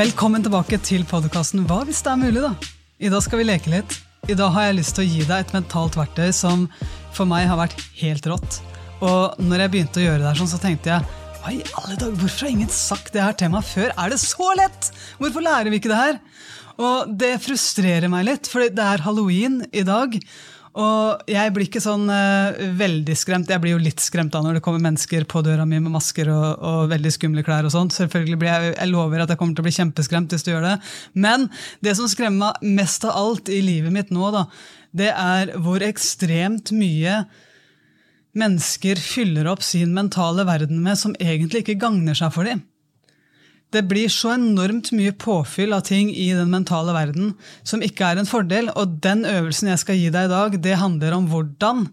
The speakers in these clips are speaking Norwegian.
Velkommen tilbake til podkasten Hva hvis det er mulig, da? I dag skal vi leke litt. I dag har jeg lyst til å gi deg et mentalt verktøy som for meg har vært helt rått. Og når jeg begynte å gjøre det her sånn, så tenkte jeg hva alle dager, hvorfor har ingen sagt det her temaet før? Er det så lett? Hvorfor lærer vi ikke det her? Og det frustrerer meg litt, for det er halloween i dag. Og jeg blir ikke sånn uh, veldig skremt. Jeg blir jo litt skremt da når det kommer mennesker på døra mi med masker og, og veldig skumle klær. og sånt. Selvfølgelig blir jeg, jeg lover at jeg kommer til å bli kjempeskremt hvis du gjør det. Men det som skremmer meg mest av alt i livet mitt nå, da, det er hvor ekstremt mye mennesker fyller opp sin mentale verden med som egentlig ikke gagner seg for dem. Det blir så enormt mye påfyll av ting i den mentale verden som ikke er en fordel, og den øvelsen jeg skal gi deg i dag, det handler om hvordan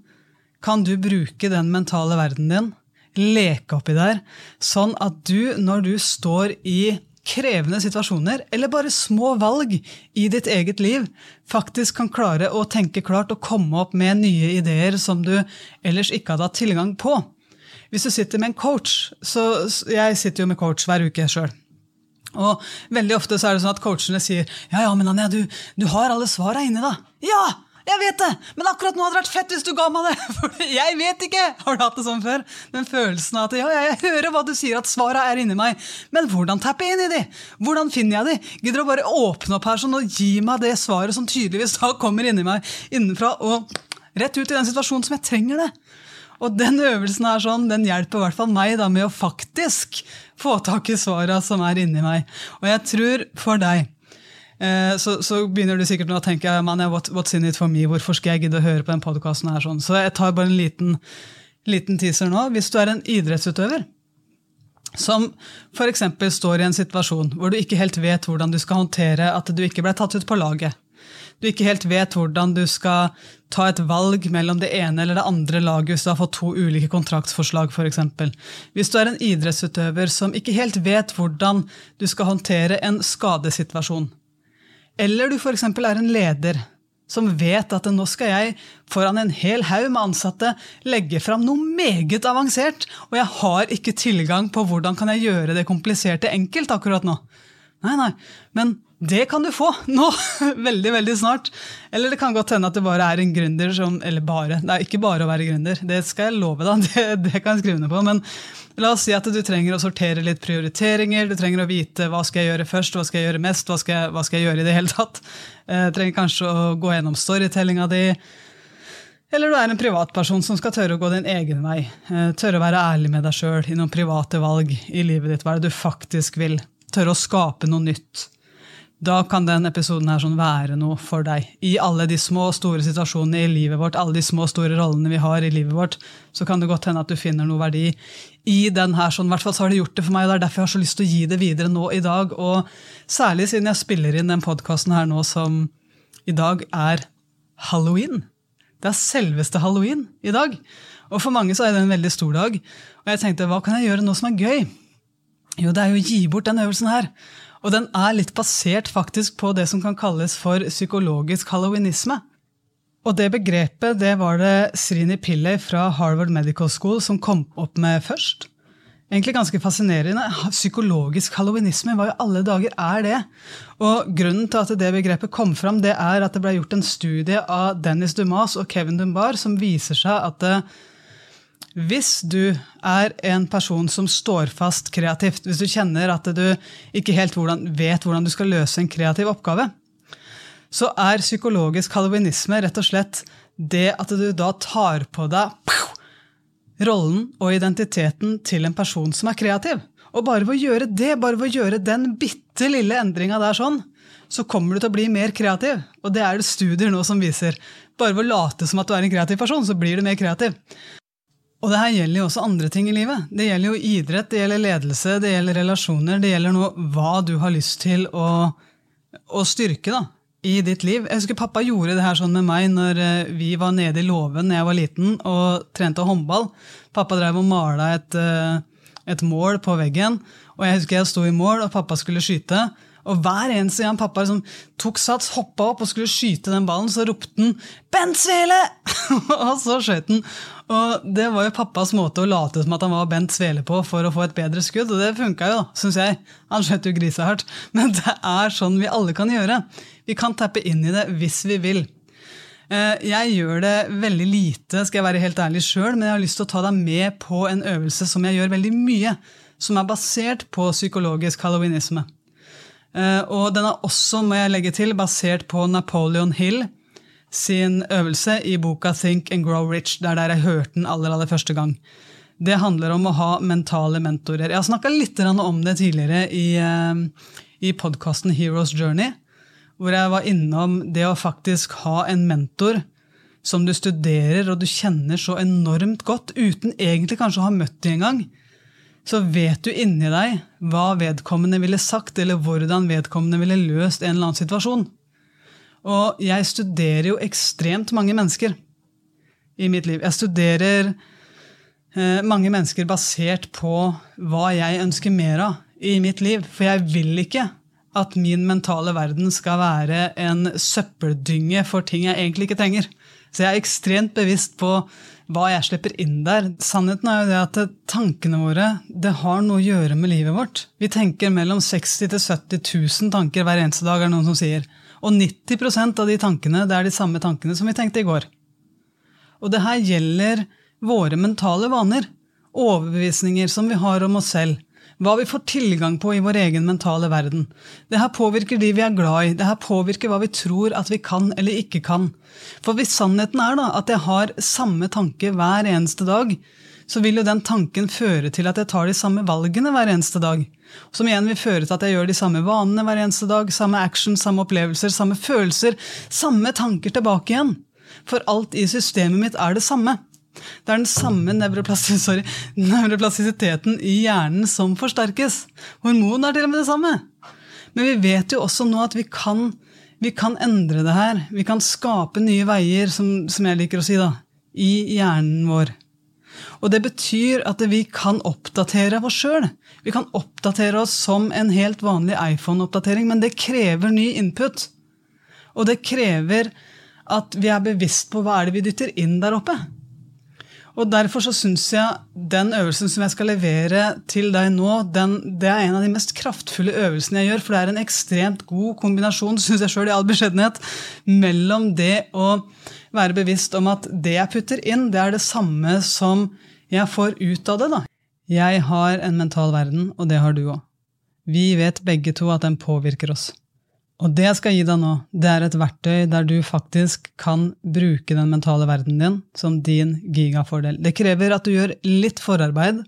kan du bruke den mentale verden din, leke oppi der, sånn at du, når du står i krevende situasjoner, eller bare små valg i ditt eget liv, faktisk kan klare å tenke klart og komme opp med nye ideer som du ellers ikke hadde hatt tilgang på. Hvis du sitter med en coach, så Jeg sitter jo med coach hver uke sjøl. Og veldig ofte så er det sånn at coachene sier ja, ja, men Anja, du, du har alle svara inne, da. Ja, jeg vet det! Men akkurat nå hadde det vært fett hvis du ga meg det! For jeg vet ikke! Har du hatt det sånn før? Den følelsen av at ja, jeg hører hva du sier, at svara er inni meg. Men hvordan tappe inn i de? Hvordan finner jeg de? Gidder du bare åpne opp her sånn og gi meg det svaret som tydeligvis da kommer inni meg innenfra, og rett ut i den situasjonen som jeg trenger det? Og den øvelsen her sånn, den hjelper i hvert fall meg da, med å faktisk få tak i svara som er inni meg. Og jeg tror for deg eh, så, så, begynner du sikkert nå å tenke man, what, what's in it for me? Hvorfor skal jeg gidde å høre på den podkasten sånn? Så jeg tar bare en liten, liten teaser nå. Hvis du er en idrettsutøver som f.eks. står i en situasjon hvor du ikke helt vet hvordan du skal håndtere at du ikke ble tatt ut på laget du ikke helt vet hvordan du skal ta et valg mellom det ene eller det andre laget hvis du har fått to ulike kontraktsforslag f.eks. Hvis du er en idrettsutøver som ikke helt vet hvordan du skal håndtere en skadesituasjon. Eller du f.eks. er en leder som vet at nå skal jeg foran en hel haug med ansatte legge fram noe meget avansert, og jeg har ikke tilgang på hvordan kan jeg gjøre det kompliserte enkelt akkurat nå. Nei, nei, men det kan du få nå, veldig veldig snart. Eller det kan godt hende at det bare er en gründer som Eller bare, det er ikke bare å være gründer, det skal jeg love deg. Det, det kan jeg skrive ned på. Men la oss si at du trenger å sortere litt prioriteringer. Du trenger å vite hva skal jeg gjøre først, hva skal jeg gjøre mest, hva skal jeg, hva skal jeg gjøre i det hele tatt. Du eh, trenger kanskje å gå gjennom storytellinga di. Eller du er en privatperson som skal tørre å gå din egen vei. Eh, tørre å være ærlig med deg sjøl i noen private valg i livet ditt. Hva er det du faktisk vil? Tørre å skape noe nytt da kan den episoden her sånn være noe for deg. I alle de små og store situasjonene i livet vårt, alle de små og store rollene vi har i livet vårt, så kan det godt hende at du finner noe verdi i den her. sånn, hvert fall så har det gjort det for meg, og det er derfor jeg har så lyst til å gi det videre nå i dag. Og særlig siden jeg spiller inn den podkasten her nå som i dag er halloween. Det er selveste halloween i dag. Og for mange så er det en veldig stor dag. Og jeg tenkte, hva kan jeg gjøre nå som er gøy? Jo, det er jo å gi bort den øvelsen her. Og den er litt basert faktisk på det som kan kalles for psykologisk halloweenisme. Og det begrepet det var det Srini Pillay fra Harvard Medical School som kom opp med først. Egentlig ganske fascinerende. Psykologisk halloweenisme, hva i alle dager er det? Og Grunnen til at det begrepet kom fram, det er at det ble gjort en studie av Dennis Dumas og Kevin Dumbar som viser seg at det, hvis du er en person som står fast kreativt, hvis du kjenner at du ikke helt hvordan, vet hvordan du skal løse en kreativ oppgave, så er psykologisk halloweenisme rett og slett det at du da tar på deg rollen og identiteten til en person som er kreativ. Og bare ved å gjøre det, bare ved å gjøre den bitte lille endringa der sånn, så kommer du til å bli mer kreativ. Og det er det studier nå som viser. Bare ved å late som at du er en kreativ person, så blir du mer kreativ. Og det her gjelder jo også andre ting i livet. Det gjelder jo idrett, det gjelder ledelse, det gjelder relasjoner. Det gjelder noe hva du har lyst til å, å styrke da, i ditt liv. Jeg husker Pappa gjorde det her sånn med meg når eh, vi var nede i låven da jeg var liten og trente håndball. Pappa drev og mala et, eh, et mål på veggen, og jeg husker jeg sto i mål, og pappa skulle skyte. Og hver eneste gang pappa liksom tok sats, hoppa opp og skulle skyte den ballen, så ropte han 'Bent Svele!' og så skjøt han. Og det var jo pappas måte å late som at han var Bent Svele på for å få et bedre skudd, og det funka jo, syns jeg. Han skjøt jo grisehardt. Men det er sånn vi alle kan gjøre. Vi kan tappe inn i det hvis vi vil. Eh, jeg gjør det veldig lite, skal jeg være helt ærlig sjøl, men jeg har lyst til å ta deg med på en øvelse som jeg gjør veldig mye, som er basert på psykologisk halloweenisme. Eh, og den er også, må jeg legge til, basert på Napoleon Hill sin øvelse i boka Think and Grow Rich. Det er der jeg hørte den aller, aller første gang. Det handler om å ha mentale mentorer. Jeg har snakka litt om det tidligere i, eh, i podkasten Heroes Journey, hvor jeg var innom det å faktisk ha en mentor som du studerer og du kjenner så enormt godt, uten egentlig kanskje å ha møtt dem engang. Så vet du inni deg hva vedkommende ville sagt, eller hvordan vedkommende ville løst en eller annen situasjon. Og jeg studerer jo ekstremt mange mennesker i mitt liv. Jeg studerer eh, mange mennesker basert på hva jeg ønsker mer av i mitt liv. For jeg vil ikke at min mentale verden skal være en søppeldynge for ting jeg egentlig ikke trenger. Så jeg er ekstremt bevisst på hva jeg slipper inn der. Sannheten er jo det at tankene våre det har noe å gjøre med livet vårt. Vi tenker mellom 60 000-70 000 tanker hver eneste dag, er det noen som sier. Og 90% av de tankene det er de samme tankene som vi tenkte i går. Og det her gjelder våre mentale vaner, overbevisninger som vi har om oss selv, hva vi får tilgang på i vår egen mentale verden. Det her påvirker de vi er glad i, det her påvirker hva vi tror at vi kan eller ikke kan. For hvis sannheten er da at jeg har samme tanke hver eneste dag, så vil jo den tanken føre til at jeg tar de samme valgene hver eneste dag. Som igjen vil føre til at jeg gjør de samme vanene hver eneste dag. Samme action, samme opplevelser, samme følelser. Samme tanker tilbake igjen. For alt i systemet mitt er det samme. Det er den samme nevroplastisiteten i hjernen som forsterkes. Hormonen er til og med det samme. Men vi vet jo også nå at vi kan, vi kan endre det her. Vi kan skape nye veier, som, som jeg liker å si, da, i hjernen vår. Og det betyr at vi kan oppdatere oss sjøl. Vi kan oppdatere oss som en helt vanlig iPhone-oppdatering, men det krever ny input. Og det krever at vi er bevisst på hva er det vi dytter inn der oppe. Og Derfor så syns jeg den øvelsen som jeg skal levere til deg nå, den, det er en av de mest kraftfulle øvelsene jeg gjør. For det er en ekstremt god kombinasjon synes jeg selv, i all beskjedenhet, mellom det å være bevisst om at det jeg putter inn, det er det samme som jeg får ut av det. da. Jeg har en mental verden, og det har du òg. Vi vet begge to at den påvirker oss. Og det jeg skal gi deg nå, det er et verktøy der du faktisk kan bruke den mentale verdenen din som din gigafordel. Det krever at du gjør litt forarbeid,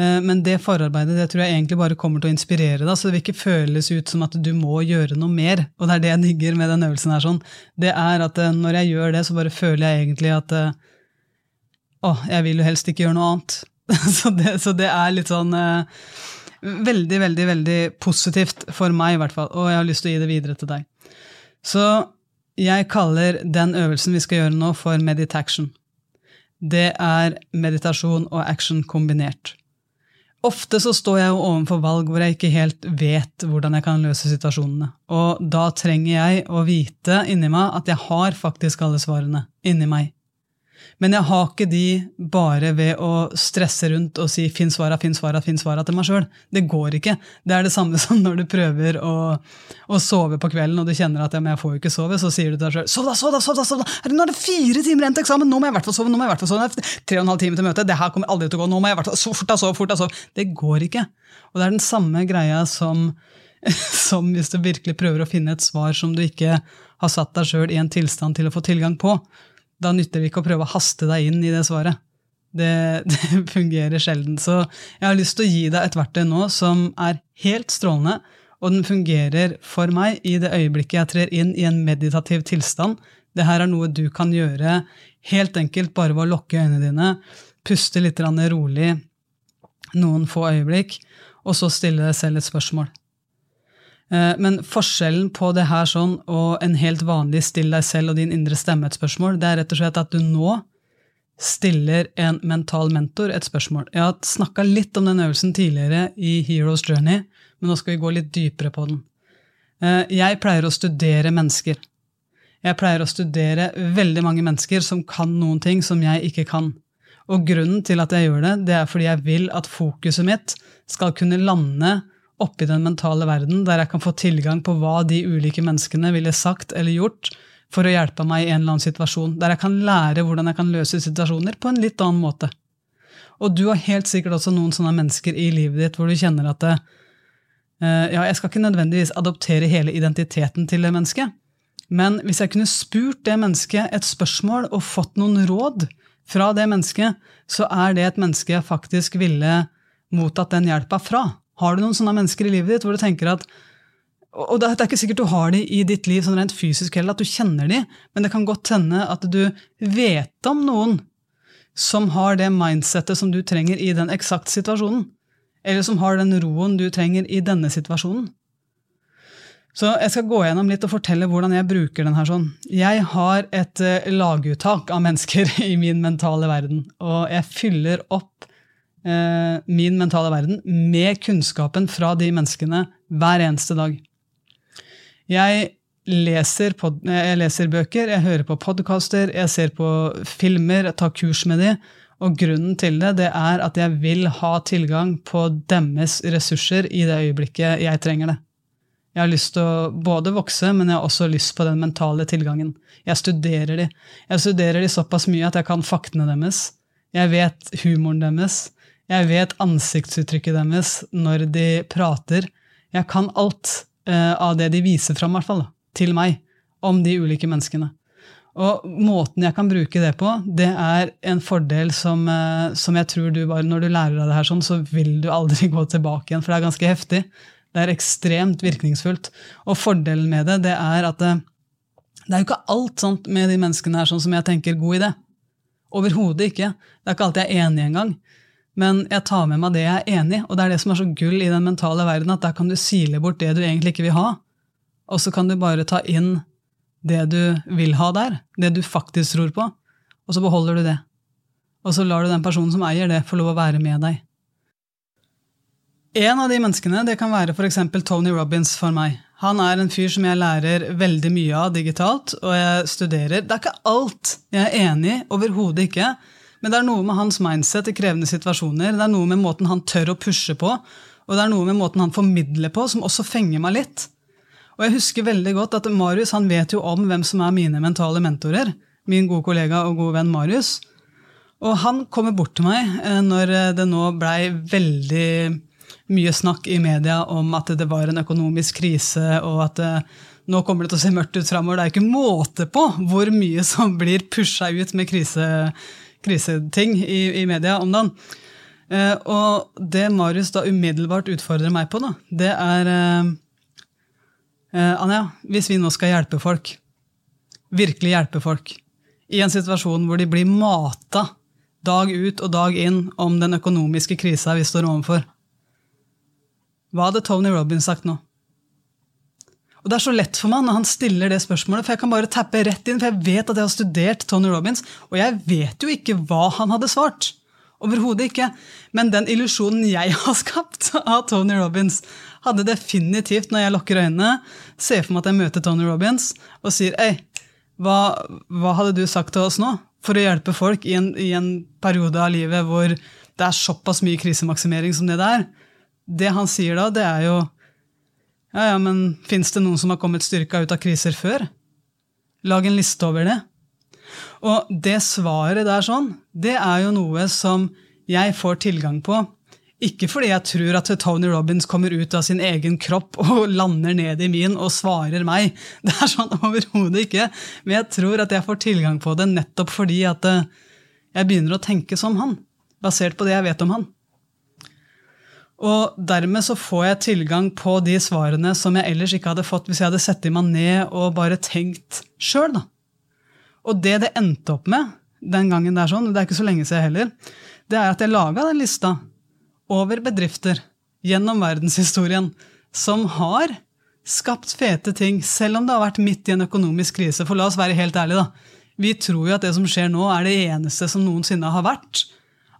eh, men det forarbeidet det tror jeg egentlig bare kommer til å inspirere deg, så det vil ikke føles ut som at du må gjøre noe mer. Og det er det jeg digger med den øvelsen her. sånn. Det er at eh, når jeg gjør det, så bare føler jeg egentlig at eh, å, jeg vil jo helst ikke gjøre noe annet. så, det, så det er litt sånn veldig, veldig, veldig positivt for meg, i hvert fall, og jeg har lyst til å gi det videre til deg. Så jeg kaller den øvelsen vi skal gjøre nå, for meditation. Det er meditasjon og action kombinert. Ofte så står jeg jo overfor valg hvor jeg ikke helt vet hvordan jeg kan løse situasjonene. Og da trenger jeg å vite inni meg at jeg har faktisk alle svarene inni meg. Men jeg har ikke de bare ved å stresse rundt og si 'finn svara, finn svara, finn svara' til meg sjøl. Det går ikke. Det er det samme som når du prøver å, å sove på kvelden og du kjenner at ja, jeg får jo ikke sove, så sier du til deg sjøl 'sov da, sov da, sov da!' sov da. Nå er det fire timer igjen til eksamen! Nå må jeg i hvert fall sove! nå må jeg i hvert fall sove. Tre og en halv time til møte, det her kommer aldri til å gå. nå må jeg i hvert fall, så fort da, sov, fort da, sov. Det går ikke. Og det er den samme greia som, som hvis du virkelig prøver å finne et svar som du ikke har satt deg sjøl i en tilstand til å få tilgang på da nytter det ikke å prøve å haste deg inn i det svaret. Det, det, fungerer sjelden. Så jeg har lyst til å gi deg et verktøy nå som er helt strålende, og den fungerer for meg i det øyeblikket jeg trer inn i en meditativ tilstand. Det her er noe du kan gjøre helt enkelt bare ved å lukke øynene dine, puste litt rolig noen få øyeblikk, og så stille deg selv et spørsmål. Eh, men forskjellen på det her sånn og en helt vanlig still deg selv og din indre stemme et spørsmål, det er rett og slett at du nå stiller en mental mentor et spørsmål. Jeg har snakka litt om den øvelsen tidligere i Heroes Journey, men nå skal vi gå litt dypere på den. Eh, jeg pleier å studere mennesker. Jeg pleier å studere veldig mange mennesker som kan noen ting som jeg ikke kan. Og grunnen til at jeg gjør det, det er fordi jeg vil at fokuset mitt skal kunne lande oppi den mentale verden, der jeg kan få tilgang på hva de ulike menneskene ville sagt eller gjort for å hjelpe meg i en eller annen situasjon. Der jeg kan lære hvordan jeg kan løse situasjoner på en litt annen måte. Og du har helt sikkert også noen sånne mennesker i livet ditt hvor du kjenner at det, uh, ja, jeg skal ikke nødvendigvis adoptere hele identiteten til det mennesket, men hvis jeg kunne spurt det mennesket et spørsmål og fått noen råd fra det mennesket, så er det et menneske jeg faktisk ville mottatt den hjelpa fra. Har du noen sånne mennesker i livet ditt hvor du tenker at og det er ikke sikkert du har de i ditt liv sånn rent fysisk heller, at du kjenner de, men det kan godt hende at du vet om noen som har det mindsettet som du trenger i den eksakte situasjonen. Eller som har den roen du trenger i denne situasjonen. Så jeg skal gå gjennom litt og fortelle hvordan jeg bruker den her sånn. Jeg har et uh, laguttak av mennesker i min mentale verden, og jeg fyller opp uh, min mentale verden med kunnskapen fra de menneskene hver eneste dag. Jeg leser, pod, jeg leser bøker, jeg hører på podkaster, jeg ser på filmer, jeg tar kurs med de, og grunnen til det, det er at jeg vil ha tilgang på deres ressurser i det øyeblikket jeg trenger det. Jeg har lyst til å både vokse, men jeg har også lyst på den mentale tilgangen. Jeg studerer de. Jeg studerer de såpass mye at jeg kan faktene deres. Jeg vet humoren deres. Jeg vet ansiktsuttrykket deres når de prater. Jeg kan alt uh, av det de viser fram, hvert fall, til meg, om de ulike menneskene. Og måten jeg kan bruke det på, det er en fordel som, uh, som jeg tror du bare Når du lærer av det her sånn, så vil du aldri gå tilbake igjen, for det er ganske heftig. Det er ekstremt virkningsfullt. Og fordelen med det, det er at det, det er jo ikke alt sånt med de menneskene her sånn som jeg tenker god idé. Overhodet ikke. Det er ikke alltid jeg er enig engang. Men jeg tar med meg det jeg er enig i, og det er det som er så gull i den mentale verden, at der kan du sile bort det du egentlig ikke vil ha, og så kan du bare ta inn det du vil ha der, det du faktisk tror på, og så beholder du det. Og så lar du den personen som eier det, få lov å være med deg. En av de menneskene det kan være f.eks. Tony Robins for meg. Han er en fyr som jeg lærer veldig mye av digitalt, og jeg studerer. Det er ikke alt jeg er enig i, overhodet ikke. Men det er noe med hans mindset i krevende situasjoner. Det er noe med måten han tør å pushe på, og det er noe med måten han formidler på, som også fenger meg litt. Og jeg husker veldig godt at Marius han vet jo om hvem som er mine mentale mentorer. Min gode kollega og gode venn Marius. Og han kommer bort til meg eh, når det nå blei veldig mye snakk i media om at det var en økonomisk krise, og at eh, nå kommer det til å se mørkt ut framover. Det er ikke måte på hvor mye som blir pusha ut med krise, kriseting i, i, media om dagen. Eh, og det Marius da umiddelbart utfordrer meg på, da, det er eh, eh, Anja, hvis vi nå skal hjelpe folk, virkelig hjelpe folk, i en situasjon hvor de blir mata dag ut og dag inn om den økonomiske krisa vi står overfor, hva hadde Tony Robin sagt nå? Og Det er så lett for meg når han stiller det spørsmålet, for jeg kan bare tappe rett inn, for jeg vet at jeg har studert Tony Robins, og jeg vet jo ikke hva han hadde svart. Overhodet ikke. Men den illusjonen jeg har skapt av Tony Robins, hadde definitivt, når jeg lukker øynene, ser for meg at jeg møter Tony Robins og sier Ei, hva, hva, hadde du sagt til oss nå? For å hjelpe folk i en, i en periode av livet hvor det er såpass mye krisemaksimering som det der det han sier da, det er jo Ja, ja, men fins det noen som har kommet styrka ut av kriser før? Lag en liste over det. Og det svaret der sånn, det er jo noe som jeg får tilgang på. Ikke fordi jeg tror at Tony Robins kommer ut av sin egen kropp og lander ned i min og svarer meg. Det er sånn overhodet ikke. Men jeg tror at jeg får tilgang på det nettopp fordi at eh, jeg begynner å tenke som han. Basert på det jeg vet om han. Og dermed så får jeg tilgang på de svarene som jeg ellers ikke hadde fått hvis jeg hadde sett meg ned og bare tenkt sjøl. Og det det endte opp med den gangen det er sånn, det er ikke så lenge siden heller, det er at jeg laga den lista over bedrifter gjennom verdenshistorien som har skapt fete ting, selv om det har vært midt i en økonomisk krise. For la oss være helt ærlige, da. Vi tror jo at det som skjer nå, er det eneste som noensinne har vært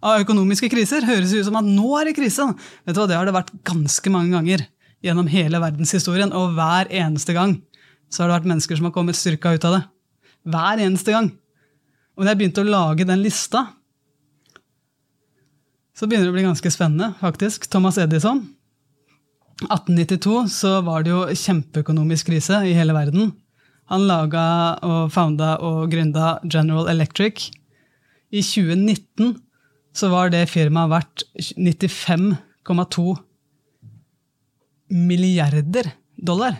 av økonomiske kriser. Høres ut som at nå er det krise. Vet du hva, Det har det vært ganske mange ganger gjennom hele verdenshistorien. Og hver eneste gang så har det vært mennesker som har kommet styrka ut av det. Hver eneste gang. Og når jeg begynte å lage den lista, så begynner det å bli ganske spennende, faktisk. Thomas Edison. 1892 så var det jo kjempeøkonomisk krise i hele verden. Han laga og founda og gründa General Electric. I 2019 så var det firmaet verdt 95,2 milliarder dollar.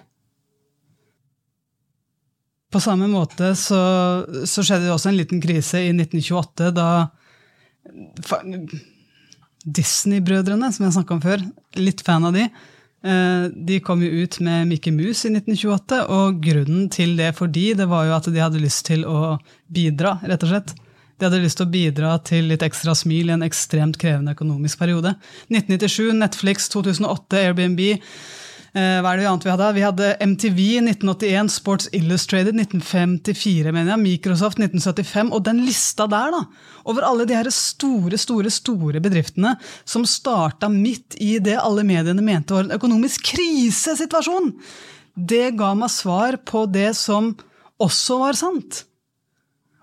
På samme måte så, så, skjedde det også en liten krise i 1928, da Disney-brødrene, som jeg snakka om før, litt fan av de, eh, de kom jo ut med Mickey Mouse i 1928, og grunnen til det for de, det var jo at de hadde lyst til å bidra, rett og slett. De hadde lyst til å bidra til litt ekstra smil i en ekstremt krevende økonomisk periode. 1997, Netflix, 2008, Airbnb. Eh, hva er det annet vi hadde? Vi hadde MTV 1981, Sports Illustrated 1954, mener jeg, Microsoft 1975. Og den lista der, da, over alle de her store, store, store bedriftene som starta midt i det alle mediene mente var en økonomisk krisesituasjon, det ga meg svar på det som også var sant.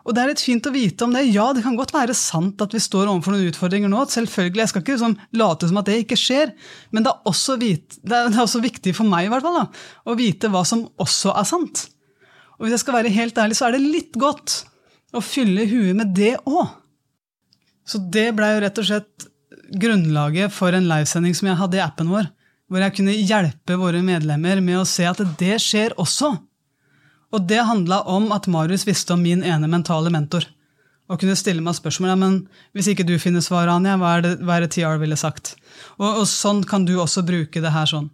Og det er litt fint å vite om det. Ja, det kan godt være sant at vi står overfor noen utfordringer nå. Selvfølgelig, Jeg skal ikke liksom late som at det ikke skjer, men det er også, vite, det er også viktig for meg i hvert fall, da, å vite hva som også er sant. Og hvis jeg skal være helt ærlig, så er det litt godt å fylle huet med det òg. Så det blei jo rett og slett grunnlaget for en livesending som jeg hadde i appen vår, hvor jeg kunne hjelpe våre medlemmer med å se at det skjer også. Og det handla om at Marius visste om min ene mentale mentor. Og kunne stille meg spørsmål ja, men hvis ikke du finner svaret, Anja, hva er det, hva er det TR ville sagt? Og, og, sånn kan du også bruke det her sånn.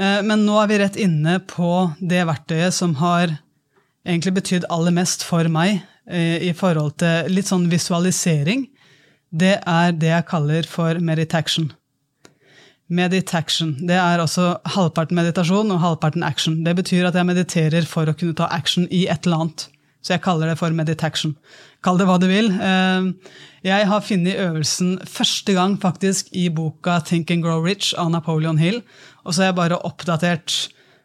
Eh, men nå er vi rett inne på det verktøyet som har egentlig betydd aller mest for meg eh, i forhold til litt sånn visualisering. Det er det jeg kaller for meditaction. Meditation. Det er altså halvparten meditasjon og halvparten action. Det betyr at jeg mediterer for å kunne ta action i et eller annet. Så jeg kaller det for meditation. Kall det hva du vil. Eh, jeg har funnet øvelsen første gang faktisk i boka Think and Grow Rich av Napoleon Hill. Og så har jeg bare oppdatert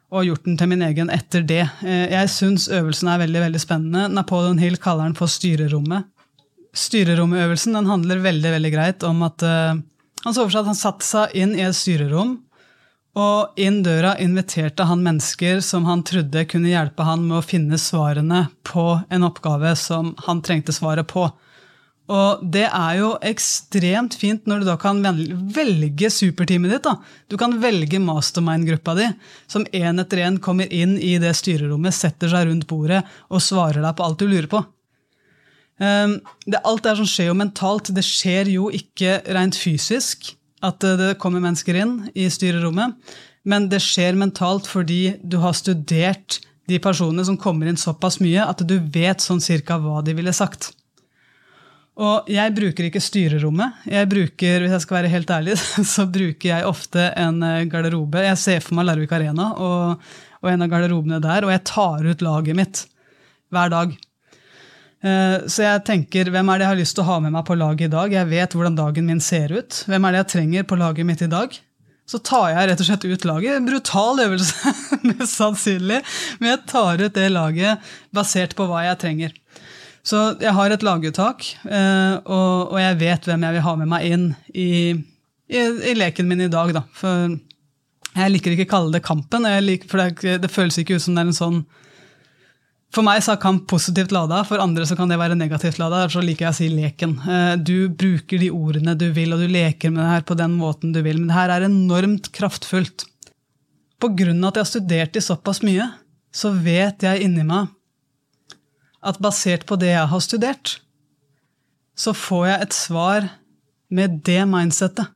og gjort den til min egen etter det. Eh, jeg syns øvelsen er veldig veldig spennende. Napoleon Hill kaller den for styrerommet. Styrerommeøvelsen den handler veldig veldig greit om at eh, han så for seg at han satte seg inn i et styrerom, og inn døra inviterte han mennesker som han trodde kunne hjelpe han med å finne svarene på en oppgave som han trengte svaret på. Og det er jo ekstremt fint når du da kan velge superteamet ditt. da. Du kan velge mastermind-gruppa di, som én etter én kommer inn i det styrerommet, setter seg rundt bordet og svarer deg på alt du lurer på. Ehm, det, alt det som skjer jo mentalt. Det skjer jo ikke rent fysisk at det kommer mennesker inn i styrerommet, men det skjer mentalt fordi du har studert de personene som kommer inn såpass mye at du vet sånn cirka hva de ville sagt. Og jeg bruker ikke styrerommet. Jeg bruker, Hvis jeg skal være helt ærlig, så bruker jeg ofte en eh, garderobe. Jeg ser for meg Larvik Arena og, og en av garderobene der, og jeg tar ut laget mitt hver dag. Eh, så jeg tenker, hvem er det jeg har lyst til å ha med meg på laget i dag? Jeg vet hvordan dagen min ser ut. Hvem er det jeg trenger på laget mitt i dag? Så tar jeg rett og slett ut laget. En brutal øvelse, mest sannsynlig. Men jeg tar ut det laget basert på hva jeg trenger. Så jeg har et laguttak, eh, og jeg vet hvem jeg vil ha med meg inn i, i, i leken min i dag. Da. For jeg liker ikke å kalle det kampen, liker, for det, det føles ikke ut som det er en sånn for meg så er kamp positivt lada, for andre så kan det være negativt lada. Så liker jeg å si leken. Eh, du bruker de ordene du vil, og du leker med det her på den måten du vil. Men det her er enormt kraftfullt. På grunn av at jeg har studert de såpass mye, så vet jeg inni meg at basert på det jeg har studert, så får jeg et svar med det mindsettet.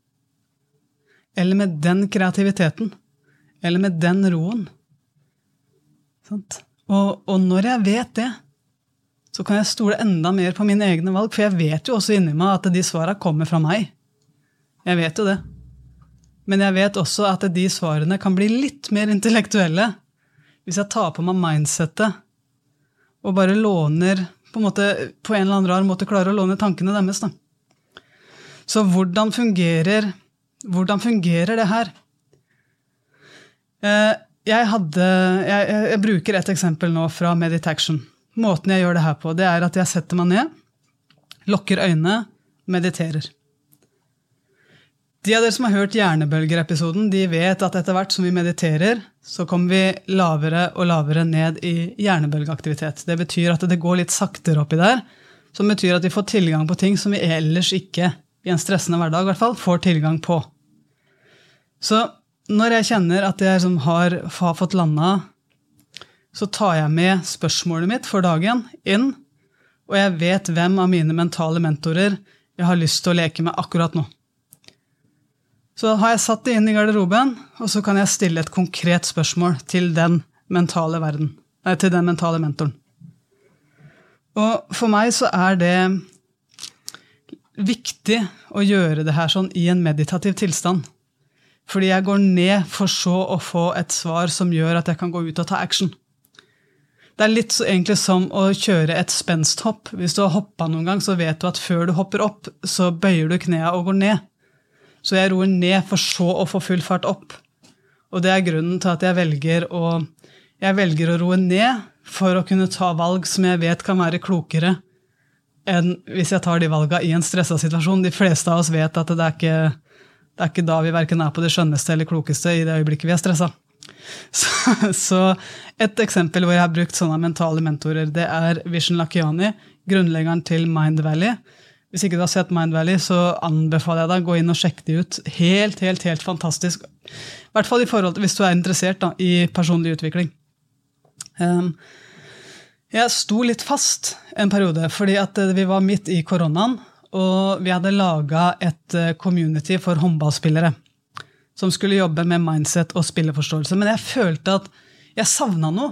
Eller med den kreativiteten. Eller med den roen. Sant? Og, og, når jeg vet det, så kan jeg stole enda mer på mine egne valg. For jeg vet jo også inni meg at de svara kommer fra meg. Jeg vet jo det. Men jeg vet også at de svarene kan bli litt mer intellektuelle hvis jeg tar på meg mindsettet og bare låner på en, måte, på en eller annen rar måte klarer å låne tankene deres. Da. Så hvordan fungerer, hvordan fungerer det her? Eh, jeg, hadde, jeg, jeg, bruker et eksempel nå fra Meditation. Måten jeg gjør det her på, det er at jeg setter meg ned, lukker øynene, mediterer. De av dere som har hørt Hjernebølger-episoden, de vet at etter hvert som vi mediterer, så kommer vi lavere og lavere ned i hjernebølgeaktivitet. Det betyr at det går litt saktere oppi der, som betyr at vi får tilgang på ting som vi ellers ikke, i en stressende hverdag i hvert fall, får tilgang på. Så når jeg kjenner at jeg har, har fått landa, så tar jeg med spørsmålet mitt for dagen inn, og jeg vet hvem av mine mentale mentorer jeg har lyst til å leke med akkurat nå. Så har jeg satt det inn i garderoben, og så kan jeg stille et konkret spørsmål til den mentale verden, nei, til den mentale mentoren. Og for meg så er det viktig å gjøre det her sånn i en meditativ tilstand. Fordi jeg går ned for så å få et svar som gjør at jeg kan gå ut og ta action. Det er litt så, egentlig som å kjøre et spensthopp. Hvis du har hoppa noen gang, så vet du at før du hopper opp, så bøyer du knærne og går ned. Så jeg roer ned for så å få full fart opp. Og det er grunnen til at jeg velger å, jeg velger å roe ned for å kunne ta valg som jeg vet kan være klokere enn hvis jeg tar de valga i en stressa situasjon. De fleste av oss vet at det er ikke, det er ikke da vi verken er på det skjønneste eller klokeste i det øyeblikket vi er stressa. Så, så, et eksempel hvor jeg har brukt sånne mentale mentorer, det er Vishen Lakiani, grunnleggeren til Mind Valley hvis ikke du har sett Mind Valley, så anbefaler jeg deg å gå inn og sjekke de ut. Helt, helt, helt fantastisk. I hvert fall i forhold til hvis du er interessert da, i personlig utvikling. Um, jeg sto litt fast en periode, fordi eh, vi var midt i koronaen. Og vi hadde laga et eh, community for håndballspillere som skulle jobbe med mindset og spilleforståelse. Men jeg følte at jeg savna noe.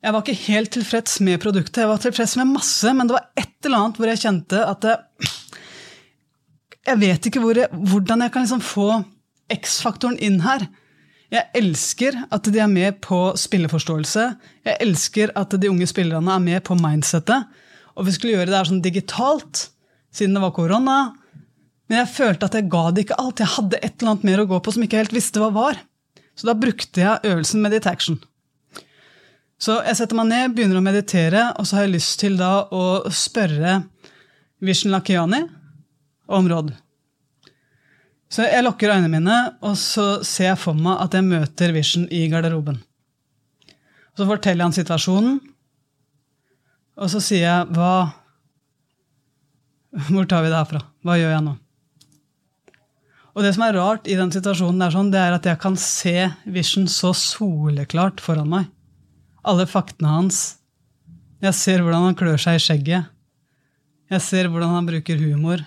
Jeg var ikke helt tilfreds med produktet. Jeg var tilfreds med masse, men det var et eller annet hvor jeg kjente at jeg, Jeg vet ikke hvor jeg, hvordan jeg kan liksom få X-faktoren inn her. Jeg elsker at de er med på spilleforståelse. Jeg elsker at de unge spillerne er med på mindsettet. Og vi skulle gjøre det her sånn digitalt, siden det var korona. Men jeg følte at jeg ga det ikke alt. Jeg hadde et eller annet mer å gå på som ikke helt visste hva var. Så da brukte jeg øvelsen meditation. Så jeg setter meg ned, begynner å meditere, og så har jeg lyst til da å spørre Vishen Lakiani om råd. Så jeg lukker øynene mine, og så ser jeg for meg at jeg møter Vision i garderoben. Så forteller han situasjonen, og så sier jeg hva Hvor tar vi det herfra? Hva gjør jeg nå? Og det som er rart i den situasjonen, er, sånn, det er at jeg kan se Vision så soleklart foran meg alle faktene hans. Jeg ser hvordan han klør seg i skjegget. Jeg ser hvordan han bruker humor.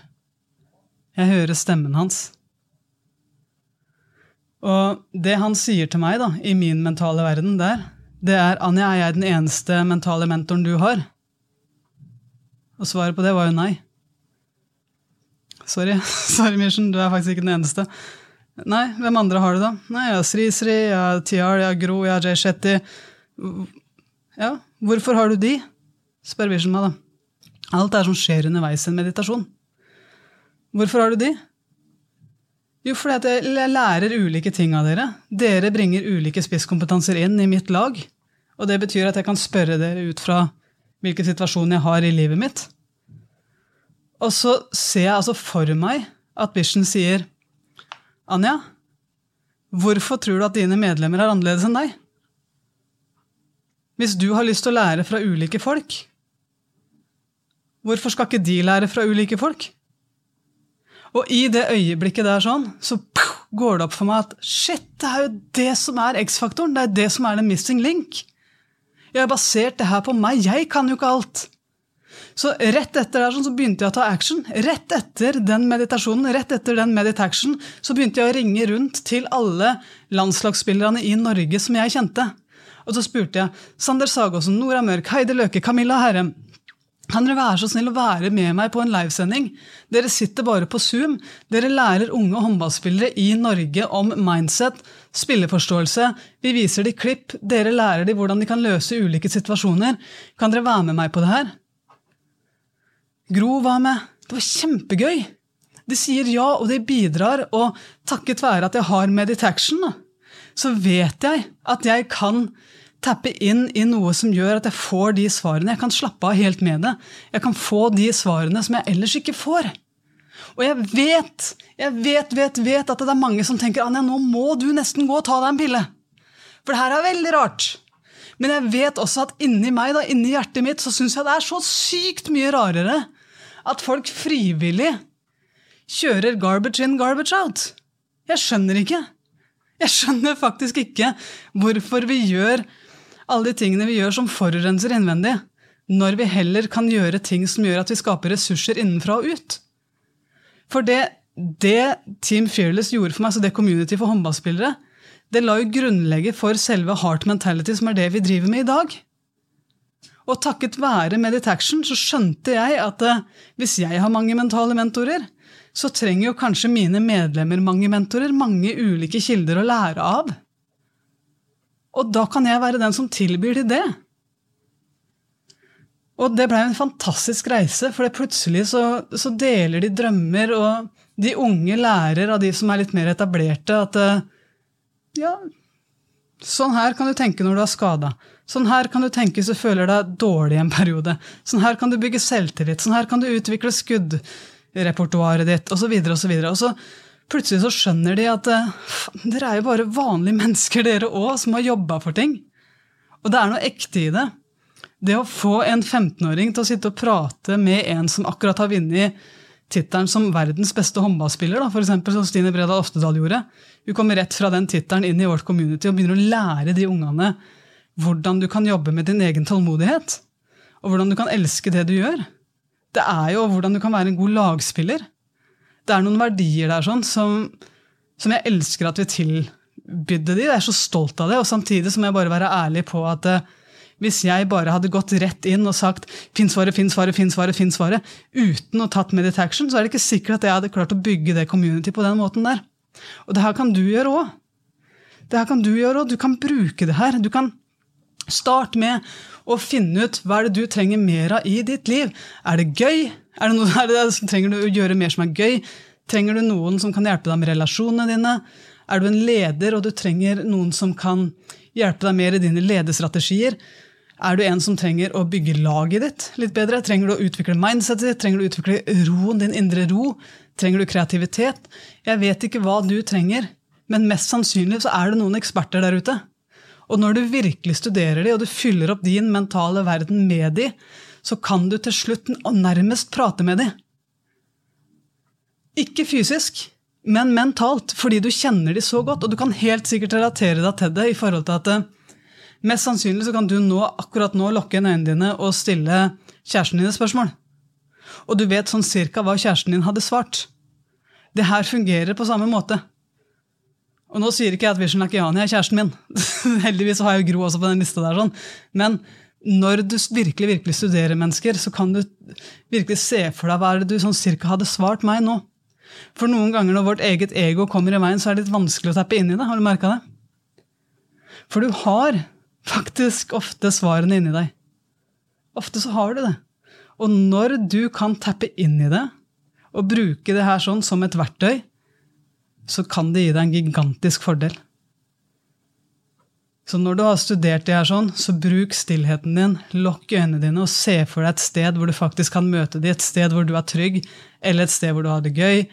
Jeg hører stemmen hans. Og det han sier til meg da, i min mentale verden der, det er Anja, er jeg den eneste mentale mentoren du har? Og svaret på det var jo nei. Sorry, sorry Mission, du er faktisk ikke den eneste. Nei, hvem andre har du da? Nei, Jeg har Sri Sri, jeg har Tiar, jeg har Gro, jeg har Jay Shetty. Ja, hvorfor har du de? spør Vision meg, da. Alt er som skjer underveis i en meditasjon. Hvorfor har du de? Jo, fordi jeg lærer ulike ting av dere. Dere bringer ulike spisskompetanser inn i mitt lag. Og det betyr at jeg kan spørre dere ut fra hvilken situasjon jeg har i livet mitt. Og så ser jeg altså for meg at Bishen sier Anja, hvorfor tror du at dine medlemmer er annerledes enn deg? Hvis du har lyst til å lære fra ulike folk, hvorfor skal ikke de lære fra ulike folk? Og i det øyeblikket der sånn, så går det opp for meg at shit, det er jo det som er X-faktoren. Det er det som er the missing link. Jeg har basert det her på meg. Jeg kan jo ikke alt. Så rett etter der sånn, så begynte jeg å ta action. Rett etter den meditasjonen, rett etter den meditation, så begynte jeg å ringe rundt til alle landslagsspillerne i Norge som jeg kjente. Og så spurte jeg Sander Sagosen, Nora Mørk, Heide Løke, Camilla Herrem. Kan dere være så snill å være med meg på en livesending? Dere sitter bare på Zoom. Dere lærer unge håndballspillere i Norge om mindset, spilleforståelse. Vi viser de klipp. Dere lærer de hvordan de kan løse ulike situasjoner. Kan dere være med meg på det her? Gro var med. Det var kjempegøy. De sier ja, og de bidrar, og takket være at jeg har Meditaction, så vet jeg at jeg kan tappe inn i noe som gjør at jeg får de svarene. Jeg kan slappe av helt med det. Jeg kan få de svarene som jeg ellers ikke får. Og jeg vet, jeg vet, vet, vet at det er mange som tenker Anja, nå må du nesten gå og ta deg en pille. For det her er veldig rart. Men jeg vet også at inni meg, da, inni hjertet mitt, så syns jeg det er så sykt mye rarere at folk frivillig kjører garbage in, garbage out. Jeg skjønner ikke. Jeg skjønner faktisk ikke hvorfor vi gjør alle de tingene vi gjør som forurenser innvendig, når vi heller kan gjøre ting som gjør at vi skaper ressurser innenfra og ut. For det, det Team Fearless gjorde for meg, så det community for håndballspillere, det la jo grunnlegget for selve heart mentality, som er det vi driver med i dag. Og takket være Meditaction så skjønte jeg at eh, hvis jeg har mange mentale mentorer, så trenger jo kanskje mine medlemmer mange mentorer, mange ulike kilder å lære av. Og da kan jeg være den som tilbyr de det. Og det blei en fantastisk reise, for plutselig så, så, deler de drømmer, og de unge lærer av de som er litt mer etablerte, at eh, ja, sånn her kan du tenke når du er skada. Sånn her kan du tenke hvis du føler deg dårlig en periode. Sånn her kan du bygge selvtillit. Sånn her kan du utvikle skuddrepertoaret ditt, osv. videre Og så plutselig så skjønner de at eh, dere er jo bare vanlige mennesker, dere òg, som har jobba for ting. Og det er noe ekte i det. Det å få en 15-åring til å sitte og prate med en som akkurat har vunnet tittelen som verdens beste håndballspiller, da, f.eks. som Stine Bredal Oftedal gjorde. Hun kommer rett fra den tittelen inn i vårt community og begynner å lære de ungene hvordan du kan jobbe med din egen tålmodighet. Og hvordan du kan elske det du gjør. Det er jo hvordan du kan være en god lagspiller det er noen verdier der sånn, som, som jeg elsker at vi tilbydde de. Jeg er så stolt av det. Og samtidig må jeg bare være ærlig på at uh, hvis jeg bare hadde gått rett inn og sagt 'finn svaret, finn svaret, finn svaret', finn svaret, uten å tatt meditation, så er det ikke sikkert at jeg hadde klart å bygge det community på den måten der. Og det her kan du gjøre òg. Det her kan du gjøre òg. Du kan bruke det her. Du kan starte med å finne ut hva er det du trenger mer av i ditt liv. Er det gøy? Er det noe, er det, trenger du å gjøre mer som er gøy? Trenger du noen som kan hjelpe deg med relasjonene dine? Er du en leder og du trenger noen som kan hjelpe deg mer i dine lederstrategier? Er du en som trenger å bygge laget ditt litt bedre? Trenger du å utvikle mindsetet ditt? Trenger du å utvikle roen, din indre ro? Trenger du kreativitet? Jeg vet ikke hva du trenger, men mest sannsynlig så er det noen eksperter der ute. Og når du virkelig studerer de, og du fyller opp din mentale verden med de, så kan du til slutt nærmest prate med dem. Ikke fysisk, men mentalt, fordi du kjenner dem så godt. Og du kan helt sikkert relatere deg til det i forhold til at eh, mest sannsynlig så kan du nå, akkurat nå lukke inn øynene dine og stille kjæresten din et spørsmål. Og du vet sånn cirka hva kjæresten din hadde svart. Det her fungerer på samme måte. Og nå sier ikke jeg at Vision Lakiani er kjæresten min. Heldigvis har jeg jo Gro også på den lista der. sånn. Men når du virkelig virkelig studerer mennesker, så kan du virkelig se for deg hva er det du sånn cirka hadde svart meg nå. For noen ganger når vårt eget ego kommer i veien, så er det litt vanskelig å tappe inn i det. Har du merka det? For du har faktisk ofte svarene inni deg. Ofte så har du det. Og når du kan tappe inn i det, og bruke det her sånn som et verktøy, så kan det gi deg en gigantisk fordel. Så når du har studert det her sånn, så bruk stillheten din, lokk øynene dine og se for deg et sted hvor du faktisk kan møte dem, et sted hvor du er trygg, eller et sted hvor du har det gøy.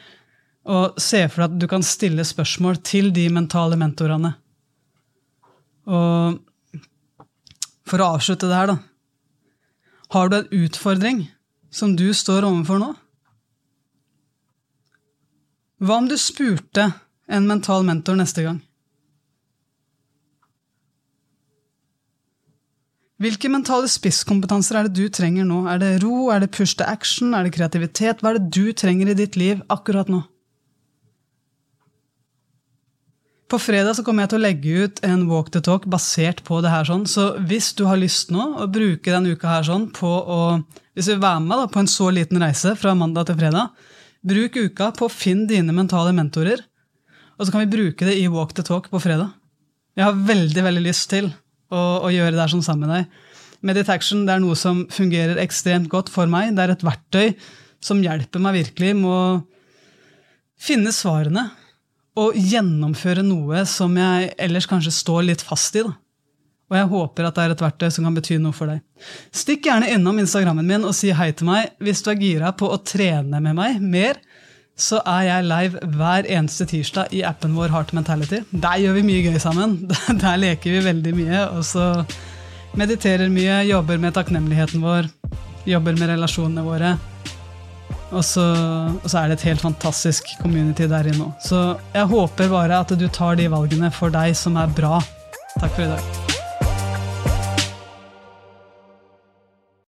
Og se for deg at du kan stille spørsmål til de mentale mentorene. Og for å avslutte det her, da. Har du en utfordring som du står overfor nå? Hva om du spurte en mental mentor neste gang? Hvilke mentale spisskompetanser er det du trenger nå? Er det ro, er det push to action, er det kreativitet? Hva er det du trenger i ditt liv akkurat nå? På fredag så kommer jeg til å legge ut en walk the talk basert på det her. sånn, Så hvis du har lyst nå å bruke denne uka her sånn på å Hvis du vil være med da, på en så liten reise fra mandag til fredag, bruk uka på å finne dine mentale mentorer. Og så kan vi bruke det i walk the talk på fredag. Jeg har veldig, veldig lyst til å, å gjøre det her sånn sammen med deg. Meditation det er noe som fungerer ekstremt godt for meg. Det er et verktøy som hjelper meg virkelig med å finne svarene og gjennomføre noe som jeg ellers kanskje står litt fast i. da. Og jeg håper at det er et verktøy som kan bety noe for deg. Stikk gjerne innom Instagrammen min og si hei til meg hvis du er gira på å trene med meg mer. Så er jeg live hver eneste tirsdag i appen vår Heart Mentality. Der gjør vi mye gøy sammen. Der leker vi veldig mye. Og så mediterer mye, jobber med takknemligheten vår, jobber med relasjonene våre. Og så, og så, er det et helt fantastisk community der inne òg. Så jeg håper bare at du tar de valgene for deg som er bra. Takk for i dag.